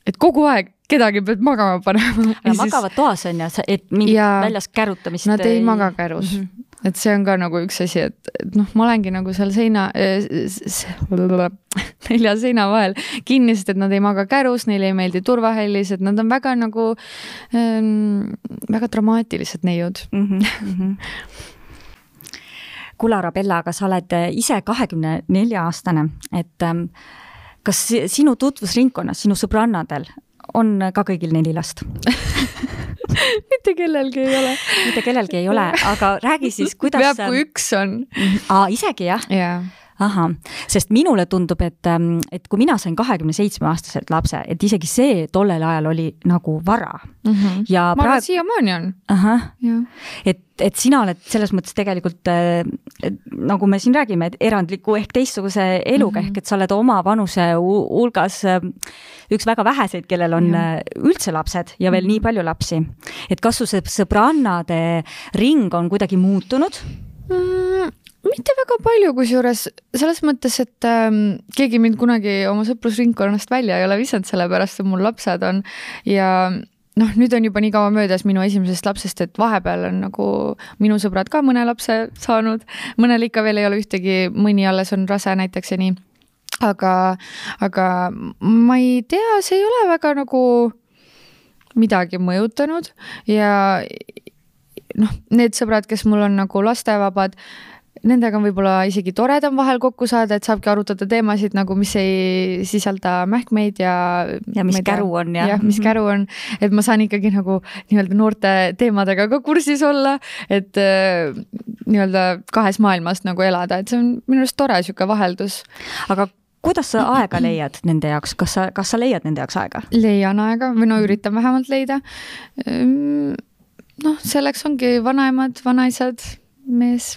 et kogu aeg kedagi pead magama panema. Nad siis... magavad toas on ju, et mingit ja väljas kärutamist. Nad ei maga kärus mm. -hmm. Et see on ka nagu üks asi, et, et noh, ma olengi nagu seal seina äh,, nelja seina vahel kinni, sest et nad ei maga kärus, neile ei meeldi turvahellis, et nad on väga nagu ähm,, väga dramaatilised neiud mm. -hmm. kuule, Arabella, aga sa oled ise kahekümne nelja aastane, et ähm, kas sinu tutvusringkonnas, sinu sõbrannadel on ka kõigil neli last mitte kellelgi ei ole. mitte kellelgi ei ole, aga räägi siis, kuidas. peab, kui üks on. aa, isegi jah yeah.? Ahah, sest minule tundub, et, ähm, et kui mina sain kahekümne seitsme aastaselt lapse, et isegi see tollel ajal oli nagu vara mm. -hmm. ja ma praegu... arvan, siiamaani on. ahah, et, et sina oled selles mõttes tegelikult äh, nagu me siin räägime, et erandliku ehk teistsuguse eluga mm -hmm. ehk et sa oled oma vanuse hulgas äh, üks väga väheseid, kellel on ja. Äh, üldse lapsed ja veel mm -hmm. nii palju lapsi. et kas su see sõbrannade ring on kuidagi muutunud mm,? Mitte väga palju, kusjuures selles mõttes, et ähm, keegi mind kunagi oma sõprusringkonnast välja ei ole visanud, sellepärast et mul lapsed on. Ja noh, nüüd on juba nii kaua möödas minu esimesest lapsest, et vahepeal on nagu minu sõbrad ka mõne lapse saanud, mõnel ikka veel ei ole ühtegi, mõni alles on rase näiteks ja nii. aga, aga ma ei tea, see ei ole väga nagu midagi mõjutanud. Ja noh, need sõbrad, kes mul on nagu lastevabad nendega on võib-olla isegi toredam vahel kokku saada, et saabki arutada teemasid nagu, mis ei sisalda mähkmeid ja. ja mis käru on ja. jah, mis mhm. käru on, et ma saan ikkagi nagu nii-öelda noorte teemadega ka kursis olla, et äh, nii-öelda kahes maailmas nagu elada, et see on minu arust tore sihuke vaheldus. aga kuidas sa aega leiad nende jaoks, kas sa, kas sa leiad nende jaoks aega? leian aega või no üritan vähemalt leida. Ehm, noh, selleks ongi vanaemad, vanaisad mees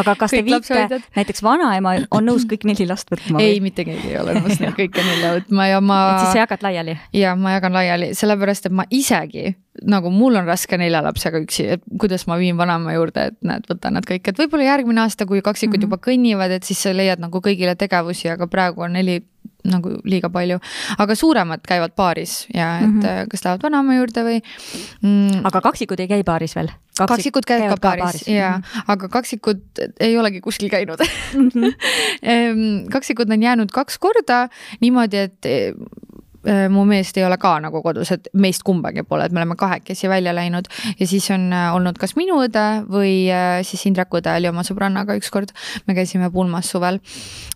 aga kas te viite, näiteks vanaema on nõus kõik neli last võtma? ei, mitte keegi ei ole nõus neid kõike nelja võtma ja ma. et siis sa jagad laiali? ja ma jagan laiali, sellepärast et ma isegi nagu mul on raske nelja lapsega üksi, et kuidas ma viin vanaema juurde, et näed, võta nad kõik, et võib-olla järgmine aasta, kui kaksikud mm -hmm. juba kõnnivad, et siis sa leiad nagu kõigile tegevusi, aga praegu on neli nagu liiga palju, aga suuremad käivad baaris ja et mm -hmm. kas lähevad vanaema juurde või mm.. aga kaksikud ei käi baaris veel? Kaksik, kaksikud käivad ka baaris, baaris. ja mm, -hmm. aga kaksikud ei olegi kuskil käinud. -hmm. kaksikud on jäänud kaks korda niimoodi, et Äh, mu meest ei ole ka nagu kodus, et meist kumbagi pole, et me oleme kahekesi välja läinud ja siis on äh, olnud kas minu õde või äh, siis Indrek õde oli oma sõbrannaga ükskord. me käisime pulmas suvel.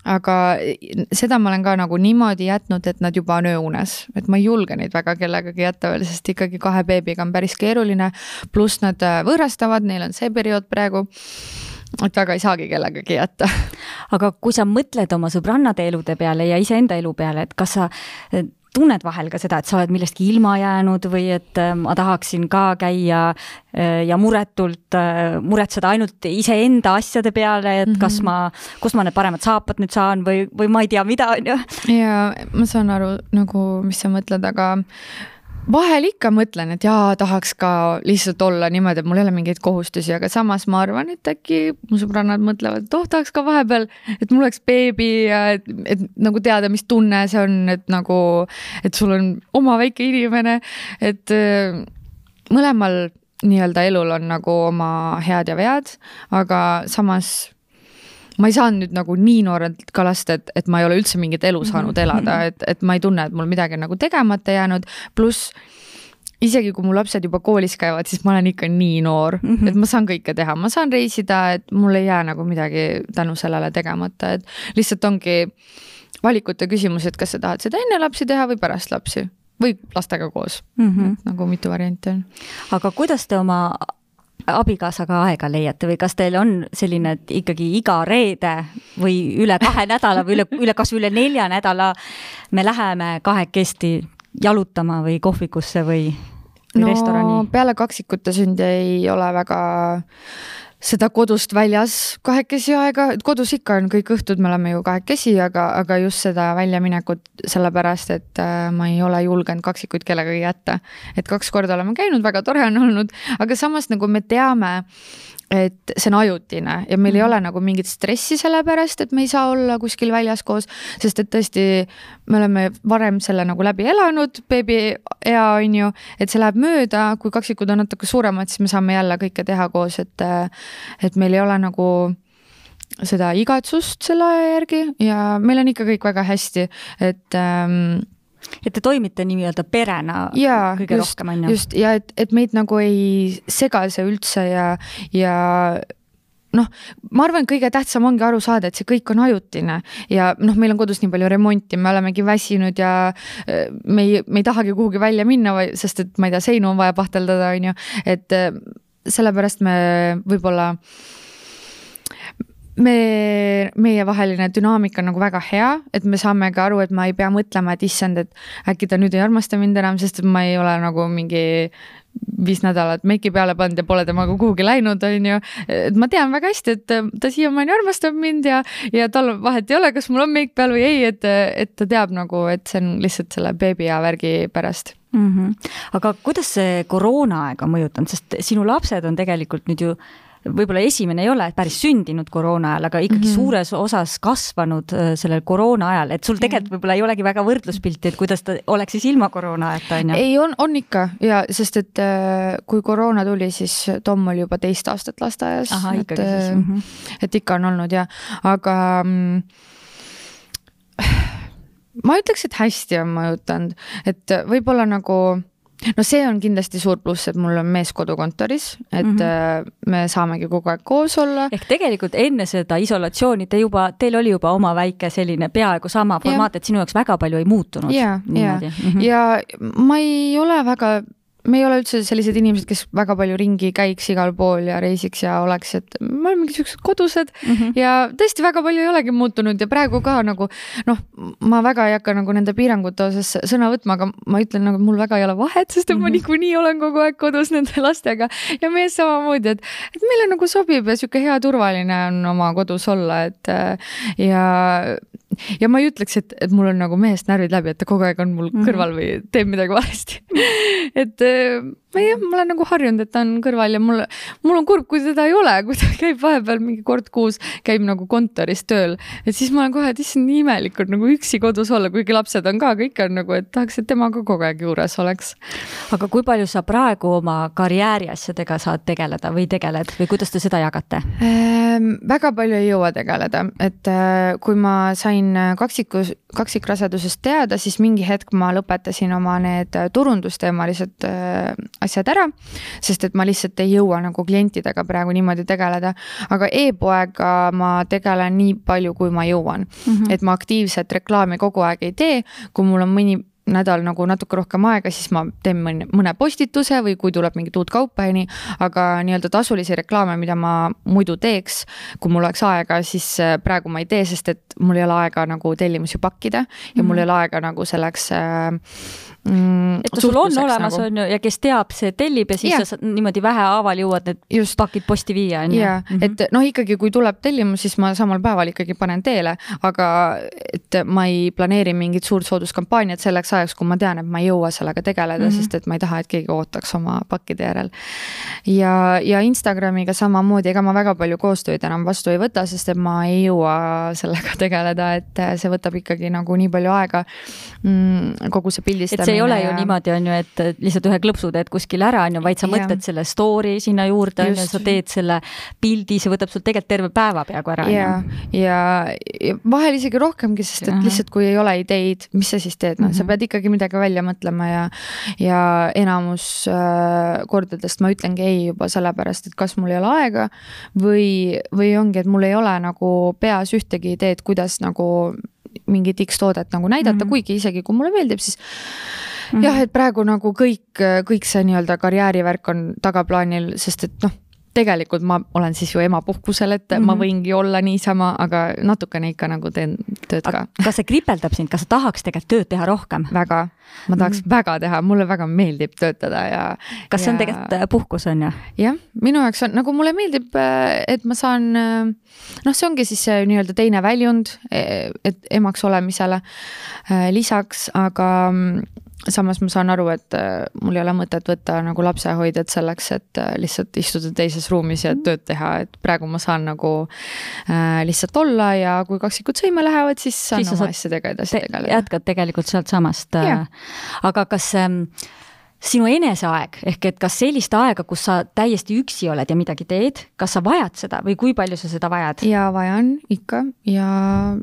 aga seda ma olen ka nagu niimoodi jätnud, et nad juba on ööunes, et ma ei julge neid väga kellegagi jätta veel, sest ikkagi kahe beebiga on päris keeruline. pluss nad võõrastavad, neil on see periood praegu et väga ei saagi kellegagi jätta. aga kui sa mõtled oma sõbrannade elude peale ja iseenda elu peale, et kas sa tunned vahel ka seda, et sa oled millestki ilma jäänud või et äh, ma tahaksin ka käia äh, ja muretult äh, muretseda ainult iseenda asjade peale, et mm -hmm. kas mhm. ma, kust ma need paremad saapad nüüd saan või, või ma ei tea, mida, on ju. ja ma saan aru nagu, mis sa mõtled, aga vahel ikka mõtlen, et jaa, tahaks ka lihtsalt olla niimoodi, et mul ei ole mingeid kohustusi, aga samas ma arvan, et äkki mu sõbrannad mõtlevad, et oh, tahaks ka vahepeal, et mul oleks beebi ja et, et nagu teada, mis tunne see on, et nagu, et sul on oma väike inimene, et äh, mõlemal nii-öelda elul on nagu oma head ja vead, aga samas ma ei saanud nüüd nagu nii noorelt ka lasta, et, et ma ei ole üldse mingit elu saanud mhm. elada, et, et ma ei tunne, et mul midagi on nagu tegemata jäänud, pluss isegi kui mu lapsed juba koolis käivad, siis ma olen ikka nii noor mm, -hmm. et ma saan kõike teha, ma saan reisida, et mul ei jää nagu midagi tänu sellele tegemata, et lihtsalt ongi valikute küsimus, et kas sa tahad seda enne lapsi teha või pärast lapsi või lastega koos mm. -hmm. nagu mitu varianti on. aga kuidas te oma abikaasaga aega leiate või kas teil on selline, et ikkagi iga reede või üle kahe nädala või üle, üle kasvõi üle nelja nädala me läheme kahekesti jalutama või kohvikusse või, või no, restorani? peale kaksikute sündi ei ole väga seda kodust väljas kahekesi aega, kodus ikka on kõik õhtud, me oleme ju kahekesi, aga, aga just seda väljaminekut sellepärast, et äh, ma ei ole julgenud kaksikuid kellegagi jätta. et kaks korda oleme käinud, väga tore on olnud, aga samas nagu me teame et see on ajutine ja meil mm. ei mhm. ole nagu mingit stressi selle pärast, et me ei saa olla kuskil väljas koos, sest et tõesti me oleme varem selle nagu läbi elanud, beebiea on ju, et see läheb mööda, kui kaksikud on natuke suuremad, siis me saame jälle kõike teha koos, et et meil ei ole nagu seda igatsust selle aja järgi ja meil on ikka kõik väga hästi, et ähm, et te toimite nii-öelda perena ja, kõige just, rohkem, on ju? just, ja et, et meid nagu ei sega see üldse ja, ja noh, ma arvan, kõige tähtsam ongi aru saada, et see kõik on ajutine. Ja noh, meil on kodus nii palju remonti, me olemegi väsinud ja äh, me ei, me ei tahagi kuhugi välja minna, sest et ma ei tea, seinu on vaja pahteldada, on ju, et äh, sellepärast me võib-olla me, meievaheline dünaamika on nagu väga hea, et me saame ka aru, et ma ei pea mõtlema, et issand, et äkki ta nüüd ei armasta mind enam, sest et ma ei ole nagu mingi viis nädalat meiki peale pannud ja pole temaga kuhugi läinud, on ju. et ma tean väga hästi, et ta siiamaani armastab mind ja, ja tal vahet ei ole, kas mul on meik peal või ei, et, et ta teab nagu, et see on lihtsalt selle beebi ja värgi pärast mm. -hmm. aga kuidas see koroonaaeg on mõjutanud, sest sinu lapsed on tegelikult nüüd ju võib-olla esimene ei ole päris sündinud koroona ajal, aga ikkagi mm -hmm. suures osas kasvanud äh, sellel koroona ajal, et sul tegelikult võib-olla ei olegi väga võrdluspilti, et kuidas ta oleks siis ilma koroona ajata, on ju? ei, on, on ikka ja sest, et äh, kui koroona tuli, siis Tom oli juba teist aastat lasteaias. et, mm -hmm. et ikka on olnud ja, aga mm, ma ütleks, et hästi on mõjutanud, et võib-olla nagu no see on kindlasti suur pluss, et mul on mees kodukontoris, et mm -hmm. me saamegi kogu aeg koos olla. ehk tegelikult enne seda isolatsiooni te juba, teil oli juba oma väike selline peaaegu sama formaat, et sinu jaoks väga palju ei muutunud. ja, ja -hmm. ja ma ei ole väga me ei ole üldse sellised inimesed, kes väga palju ringi käiks igal pool ja reisiks ja oleks, et me oleme mingisugused kodused mm -hmm. ja tõesti väga palju ei olegi muutunud ja praegu ka nagu noh, ma väga ei hakka nagu nende piirangute osas sõna võtma, aga ma ütlen nagu mul väga ei ole vahet, sest et mm -hmm. ma mhm. niikuinii olen kogu aeg kodus nende lastega ja mees samamoodi, et, et meile nagu sobib ja sihuke hea turvaline on oma kodus olla, et ja ja ma ei ütleks, et, et mul on nagu mehest närvid läbi, et ta kogu aeg on mul mm -hmm. kõrval või teeb midagi valesti et äh, ma jah, ma olen nagu harjunud, et ta on kõrval ja mul, mul on kurb, kui teda ei ole, kui ta käib vahepeal mingi kord kuus, käib nagu kontoris tööl, et siis ma olen kohe, et issand, nii imelik on nagu üksi kodus olla, kuigi lapsed on ka, kõik on nagu, et tahaks, et tema ka kogu aeg juures oleks. aga kui palju sa praegu oma karjääri asjadega saad tegeleda või tegeled või kuidas te seda jagate ähm,? väga palju ei jõua tegeleda, et äh, kui ma sain kaksikus, kaksikrasedusest teada, siis mingi hetk ma lõpetasin oma need turundusteemalised äh, asjad ära, sest et ma lihtsalt ei jõua nagu klientidega praegu niimoodi tegeleda. aga e-poega ma tegelen nii palju, kui ma jõuan mm. -hmm. et ma aktiivset reklaami kogu aeg ei tee, kui mul on mõni nädal nagu natuke rohkem aega, siis ma teen mõne, mõne postituse või kui tuleb mingit uut kaupa ja nii, aga nii-öelda tasulisi reklaame, mida ma muidu teeks, kui mul oleks aega, siis äh, praegu ma ei tee, sest et mul ei ole aega nagu tellimusi pakkida ja mm -hmm. mul mhm. ei ole aega nagu selleks äh, mm, et sul on olemas, nagu. on ju, ja kes teab, see tellib ja siis ja. sa niimoodi vähehaaval jõuad need Just. pakid posti viia, on ju. ja mm, -hmm. et noh, ikkagi kui tuleb tellimus, siis ma samal päeval ikkagi panen teele, aga et ma ei planeeri mingit suurt sooduskampaaniat selleks ajaks, kui ma tean, et ma ei jõua sellega tegeleda mm, -hmm. sest et ma ei taha, et keegi ootaks oma pakkide järel. ja, ja Instagramiga samamoodi, ega ma väga palju koostööd enam vastu ei võta, sest et ma ei jõua sellega tegeleda, et see võtab ikkagi nagu nii palju aega mm,. kogu see pildistamine. Ei ole ja... ju niimoodi, on ju, et lihtsalt ühe klõpsu teed kuskile ära, on ju, vaid sa ja. mõtled selle story sinna juurde, on ju, sa teed selle pildi, see võtab sul tegelikult terve päeva peaaegu ära. ja, ja, ja vahel isegi rohkemgi, sest et lihtsalt kui ei ole ideid, mis sa siis teed, noh mm -hmm., sa mhm. pead ikkagi ikkagi midagi välja mõtlema ja, ja enamus äh, kordadest ma ütlengi ei juba sellepärast, et kas mul ei ole aega või, või ongi, et mul ei ole nagu peas ühtegi ideed, kuidas nagu mingit X toodet nagu näidata mm, -hmm. kuigi isegi kui mulle meeldib, siis Mm -hmm. jah, et praegu nagu kõik, kõik see nii-öelda karjäärivärk on tagaplaanil, sest et noh tegelikult ma olen siis ju emapuhkusel, et mm -hmm. ma mhm. võingi olla niisama, aga natukene ikka nagu teen tööd ka. kas see kripeldab sind, kas sa tahaks tegelikult tööd teha rohkem? väga, ma tahaks mm -hmm. väga teha, mulle väga meeldib töötada ja. kas see ja... on tegelikult äh, puhkus, on ju? jah, minu jaoks on, nagu mulle meeldib, äh, et ma saan, äh, noh, see ongi siis see nii-öelda teine väljund, e, et emaks olemisele lisaks, aga samas ma saan aru, et äh, mul ei ole mõtet võtta nagu lapsehoidjat selleks, et äh, lihtsalt istuda teises ruumis ja tööd teha, et praegu ma saan nagu äh, lihtsalt olla ja kui kaksikud sõime lähevad, siis saan siis oma asjadega edasi tegeleda. jätkad tegelikult sealtsamast äh,. aga kas ähm, sinu eneseaeg ehk et kas sellist aega, kus sa täiesti üksi oled ja midagi teed, kas sa vajad seda või kui palju sa seda vajad? ja vajan ikka ja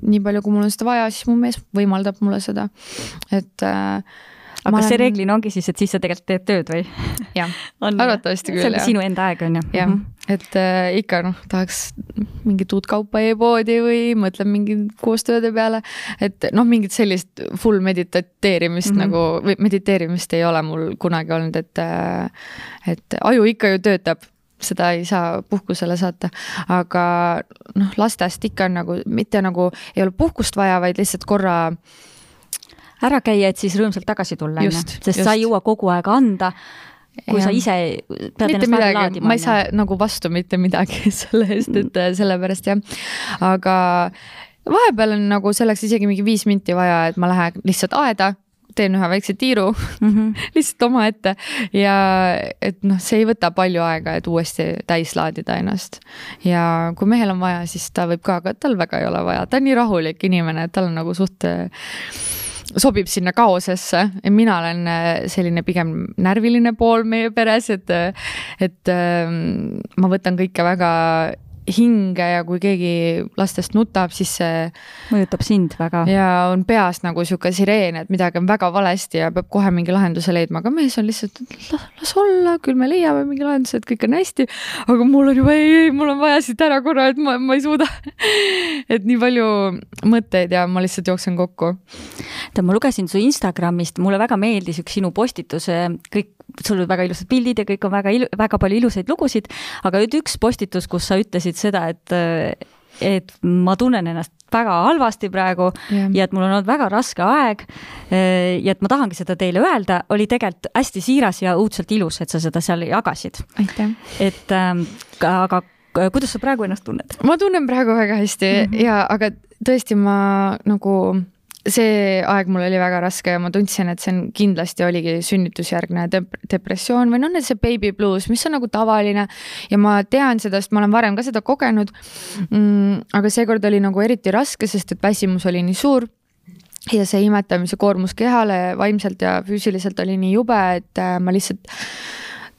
nii palju, kui mul on seda vaja, siis mu mees võimaldab mulle seda, et äh, aga kas olen... see reeglina ongi siis, et siis sa tegelikult teed tööd või? jah, arvatavasti küll. see on sinu enda aeg, on ju? jah -hmm. et äh, ikka noh, tahaks mingit uut kaupa e-poodi või mõtlen mingi koostööde peale, et noh, mingit sellist full mediteerimist mm -hmm. nagu, või mediteerimist ei ole mul kunagi olnud, et äh, et aju ikka ju töötab seda ei saa puhkusele saata, aga noh, lastest ikka on nagu, mitte nagu ei ole puhkust vaja, vaid lihtsalt korra äh, ära käia, et siis rõõmsalt tagasi tulla, on ju, sest just. sa ei jõua kogu aeg anda kui ja. sa ise pead mitte ennast midagi, laadima. ma ei saa nagu vastu mitte midagi selle eest, et mm. sellepärast jah, aga vahepeal on nagu selleks isegi mingi viis minti vaja, et ma lähen lihtsalt aeda, teen ühe väikse tiiru mm -hmm. lihtsalt omaette ja et noh, see ei võta palju aega, et uuesti täis laadida ennast. ja kui mehel on vaja, siis ta võib ka, aga tal väga ei ole vaja, ta on nii rahulik inimene, et tal on nagu suht sobib sinna kaosesse. Mina olen äh, selline pigem närviline pool meie peres, et, et ähm, ma võtan kõike väga hinge ja kui keegi lastest nutab, siis see mõjutab sind väga. ja on peas nagu sihuke sireen, et midagi on väga valesti ja peab kohe mingi lahenduse leidma, aga mees on lihtsalt, las, las olla, küll me leiame mingi lahenduse, et kõik on hästi. aga mul on juba ei, ei, mul on vaja siit ära korra, et ma, ma ei suuda et nii palju mõtteid ja ma lihtsalt jooksen kokku. tead, ma lugesin su Instagramist, mulle väga meeldis üks sinu postitus, kõik sul olid väga ilusad pildid ja kõik on väga ilu-, väga palju ilusaid lugusid, aga nüüd üks postitus, kus sa ütlesid seda, et et ma tunnen ennast väga halvasti praegu yeah. ja et mul on olnud väga raske aeg. ja et ma tahangi seda teile öelda, oli tegelikult hästi siiras ja õudselt ilus, et sa seda seal jagasid. et ähm, aga kuidas sa praegu ennast tunned? ma tunnen praegu väga hästi mm -hmm. ja, aga tõesti, ma nagu see aeg mul oli väga raske ja ma tundsin, et see on kindlasti oligi sünnitusjärgne dep depressioon või noh, see baby blues, mis on nagu tavaline ja ma tean seda, sest ma olen varem ka seda kogenud mm,. aga seekord oli nagu eriti raske, sest et väsimus oli nii suur ja see imetamise koormus kehale vaimselt ja füüsiliselt oli nii jube, et äh, ma lihtsalt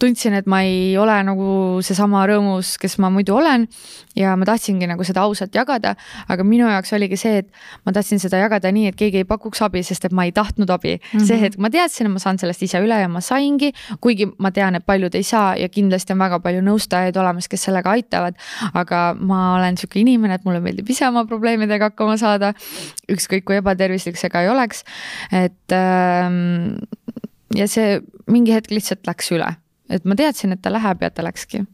tundsin, et ma ei ole nagu seesama rõõmus, kes ma muidu olen ja ma tahtsingi nagu seda ausalt jagada, aga minu jaoks oligi see, et ma tahtsin seda jagada nii, et keegi ei pakuks abi, sest et ma ei tahtnud abi mm. -hmm. see hetk ma teadsin, et ma saan sellest ise üle ja ma saingi, kuigi ma tean, et paljud ei saa ja kindlasti on väga palju nõustajaid olemas, kes sellega aitavad, aga ma olen niisugune inimene, et mulle meeldib ise oma probleemidega hakkama saada, ükskõik kui ebatervislik see ka ei oleks, et ähm, ja see mingi hetk lihtsalt läks üle et ma teadsin, et ta läheb ja ta läkski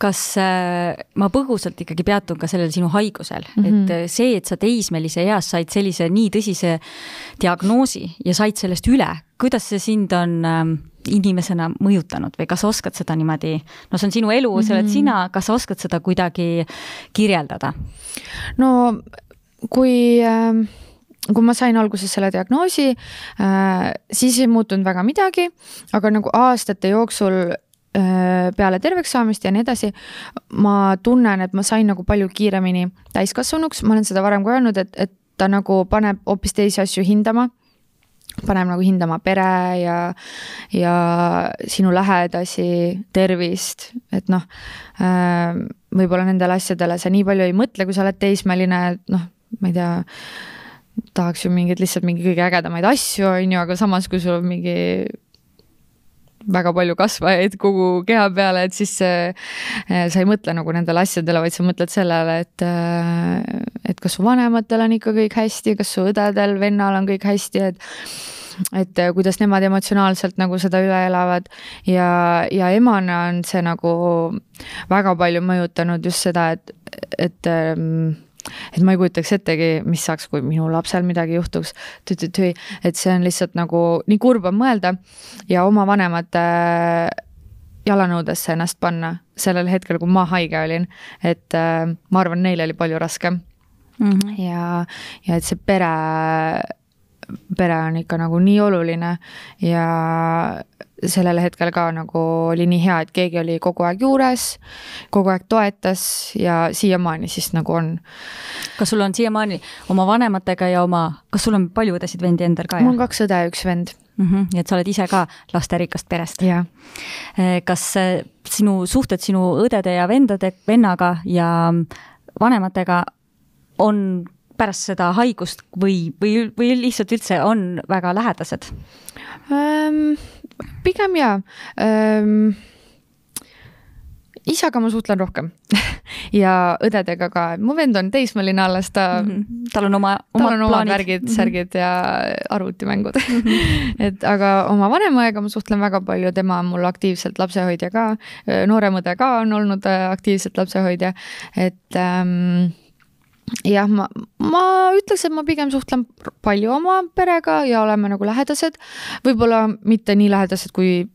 kas äh, ma põgusalt ikkagi peatun ka sellel sinu haigusel mm, -hmm. et äh, see, et sa teismelise eas said sellise nii tõsise diagnoosi ja said sellest üle, kuidas see sind on äh, inimesena mõjutanud või kas oskad seda niimoodi, no see on sinu elu mm, -hmm. see oled mhm. sina, kas sa oskad seda kuidagi kirjeldada? no kui äh kui ma sain alguses selle diagnoosi äh,, siis ei muutunud väga midagi, aga nagu aastate jooksul äh, peale terveks saamist ja nii edasi, ma tunnen, et ma sain nagu palju kiiremini täiskasvanuks, ma olen seda varem ka öelnud, et, et ta nagu paneb hoopis teisi asju hindama paneb nagu hindama pere ja, ja sinu lähedasi, tervist, et noh äh,, võib-olla nendele asjadele sa nii palju ei mõtle, kui sa oled teismeline, noh, ma ei tea tahaks ju mingeid lihtsalt mingi kõige ägedamaid asju, on ju, aga samas, kui sul on mingi väga palju kasvajaid kogu keha peale, et siis äh, sa ei mõtle nagu nendele asjadele, vaid sa mõtled sellele, et äh, et kas su vanematel on ikka kõik hästi, kas su õdedel, vennal on kõik hästi, et et äh, kuidas nemad emotsionaalselt nagu seda üle elavad. Ja, ja emana on see nagu väga palju mõjutanud just seda, et, et et ma ei kujutaks ettegi, mis saaks, kui minu lapsel midagi juhtuks. et see on lihtsalt nagu nii kurb on mõelda ja oma vanemate jalanõudesse ennast panna sellel hetkel, kui ma haige olin, et äh, ma arvan, neil oli palju raskem mm. -hmm. ja, ja et see pere, pere on ikka nagu nii oluline ja sellel hetkel ka nagu oli nii hea, et keegi oli kogu aeg juures, kogu aeg toetas ja siiamaani siis nagu on. kas sul on siiamaani oma vanematega ja oma, kas sul on palju õdesid-vendi endal ka? mul on kaks õde ja üks vend mm. -hmm. nii et sa oled ise ka lasterikkast perest? jah. Eh, kas eh, sinu suhted sinu õdede ja vendade, vennaga ja vanematega on pärast seda haigust või, või, või lihtsalt üldse on väga lähedased ähm,? pigem jaa ähm, isaga ma suhtlen rohkem ja õdedega ka, mu vend on teismeline alles, ta mm, -hmm. tal on oma, tal on omad värgid mm, -hmm. särgid ja arvutimängud mm. -hmm. et aga oma vanema õega ma suhtlen väga palju, tema on mul aktiivselt lapsehoidja ka, noorem õde ka on olnud äh, aktiivselt lapsehoidja, et ähm, jah, ma, ma ütleks, et ma pigem suhtlen palju oma perega ja oleme nagu lähedased. võib-olla mitte nii lähedased kui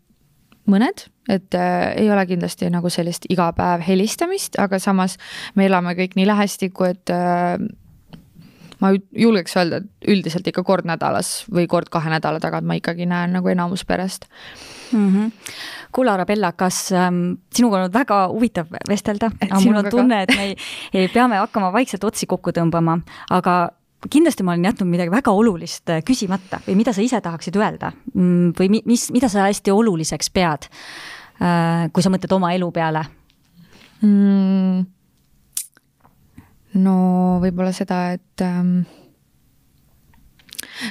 mõned, et äh, ei ole kindlasti nagu sellist iga päev helistamist, aga samas me elame kõik nii lähestikku, et äh, ma julgeks öelda, et üldiselt ikka kord nädalas või kord kahe nädala tagant ma ikkagi näen nagu enamus perest mm. -hmm. Kuule, Arabella, kas ähm, sinuga on olnud väga huvitav vestelda, aga mul on tunne, et me ei, ei, peame hakkama vaikselt otsi kokku tõmbama, aga kindlasti ma olen jätnud midagi väga olulist äh, küsimata või mida sa ise tahaksid öelda mm, või mis, mida sa hästi oluliseks pead, äh, kui sa mõtled oma elu peale mm.? no võib-olla seda, et ähm,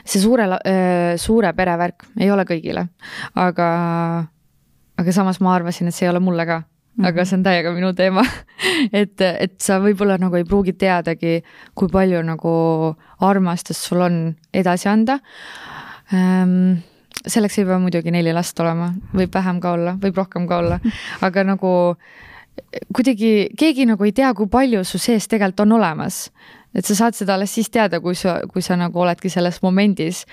see suure äh,, suure pere värk ei ole kõigile, aga, aga samas ma arvasin, et see ei ole mulle ka. Aga see on täiega minu teema. Et, et sa võib-olla nagu ei pruugi teadagi, kui palju nagu armastust sul on edasi anda. Ähm,. selleks ei pea muidugi neli last olema, võib vähem ka olla, võib rohkem ka olla, aga nagu kuidagi keegi nagu ei tea, kui palju su sees tegelikult on olemas. et sa saad seda alles siis teada, kui sa, kui sa nagu oledki selles momendis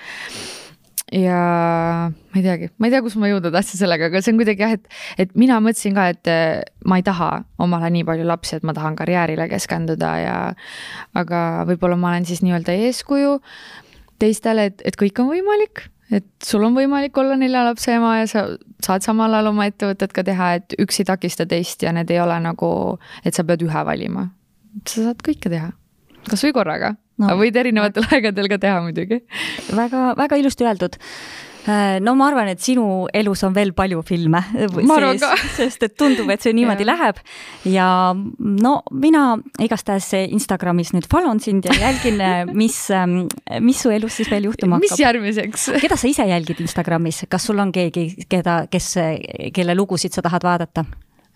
ja ma ei teagi, ma ei tea, kus ma jõuda tahtsin sellega, aga see on kuidagi jah, et, et mina mõtlesin ka, et eh, ma ei taha omale nii palju lapsi, et ma tahan karjäärile keskenduda ja aga võib-olla ma olen siis nii-öelda eeskuju teistele, et, et kõik on võimalik, et sul on võimalik olla nelja lapse ema ja sa saad samal ajal oma ettevõtet ka teha, et üks ei takista teist ja need ei ole nagu, et sa pead ühe valima. sa saad kõike teha, kasvõi korraga no,. aga võid erinevatel aegadel ka teha muidugi. väga, väga ilusti öeldud äh, no ma arvan, et sinu elus on veel palju filme sees, sest et tundub, et see niimoodi läheb. ja no mina igastahes Instagramis nüüd follow n sind ja jälgin, mis, ähm, mis su elus siis veel juhtuma hakkab. mis järgmiseks? keda sa ise jälgid Instagramis, kas sul on keegi, keda, kes, kelle lugusid sa tahad vaadata?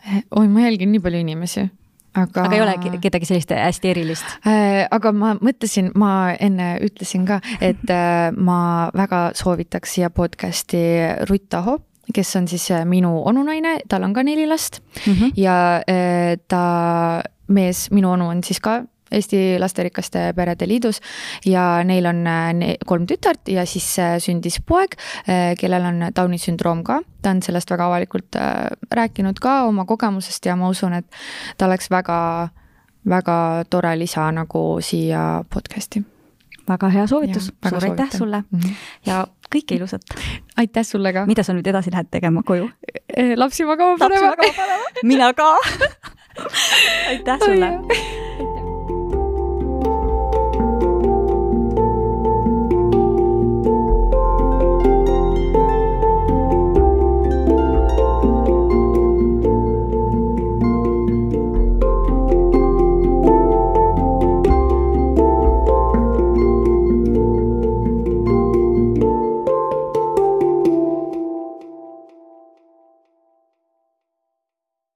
oi, ma jälgin nii palju inimesi aga. aga ei ole kedagi sellist hästi erilist äh,? aga ma mõtlesin, ma enne ütlesin ka, et äh, ma väga soovitaks siia podcast'i Rutt Aho kes on siis äh, minu onunaine, tal on ka neli last mm -hmm. ja äh, ta mees, minu onu on siis ka Eesti Lasterikaste Perede Liidus ja neil on äh, kolm tütart ja siis äh, sündis poeg, äh, kellel on Downi sündroom ka. ta on sellest väga avalikult rääkinud ka oma kogemusest ja ma usun, et ta oleks väga, väga tore lisa nagu siia podcast'i väga hea soovitus, suur aitäh sulle mm -hmm. ja kõike ilusat. aitäh sulle ka. mida sa nüüd edasi lähed tegema koju? lapsi magama panema. mina ka aitäh sulle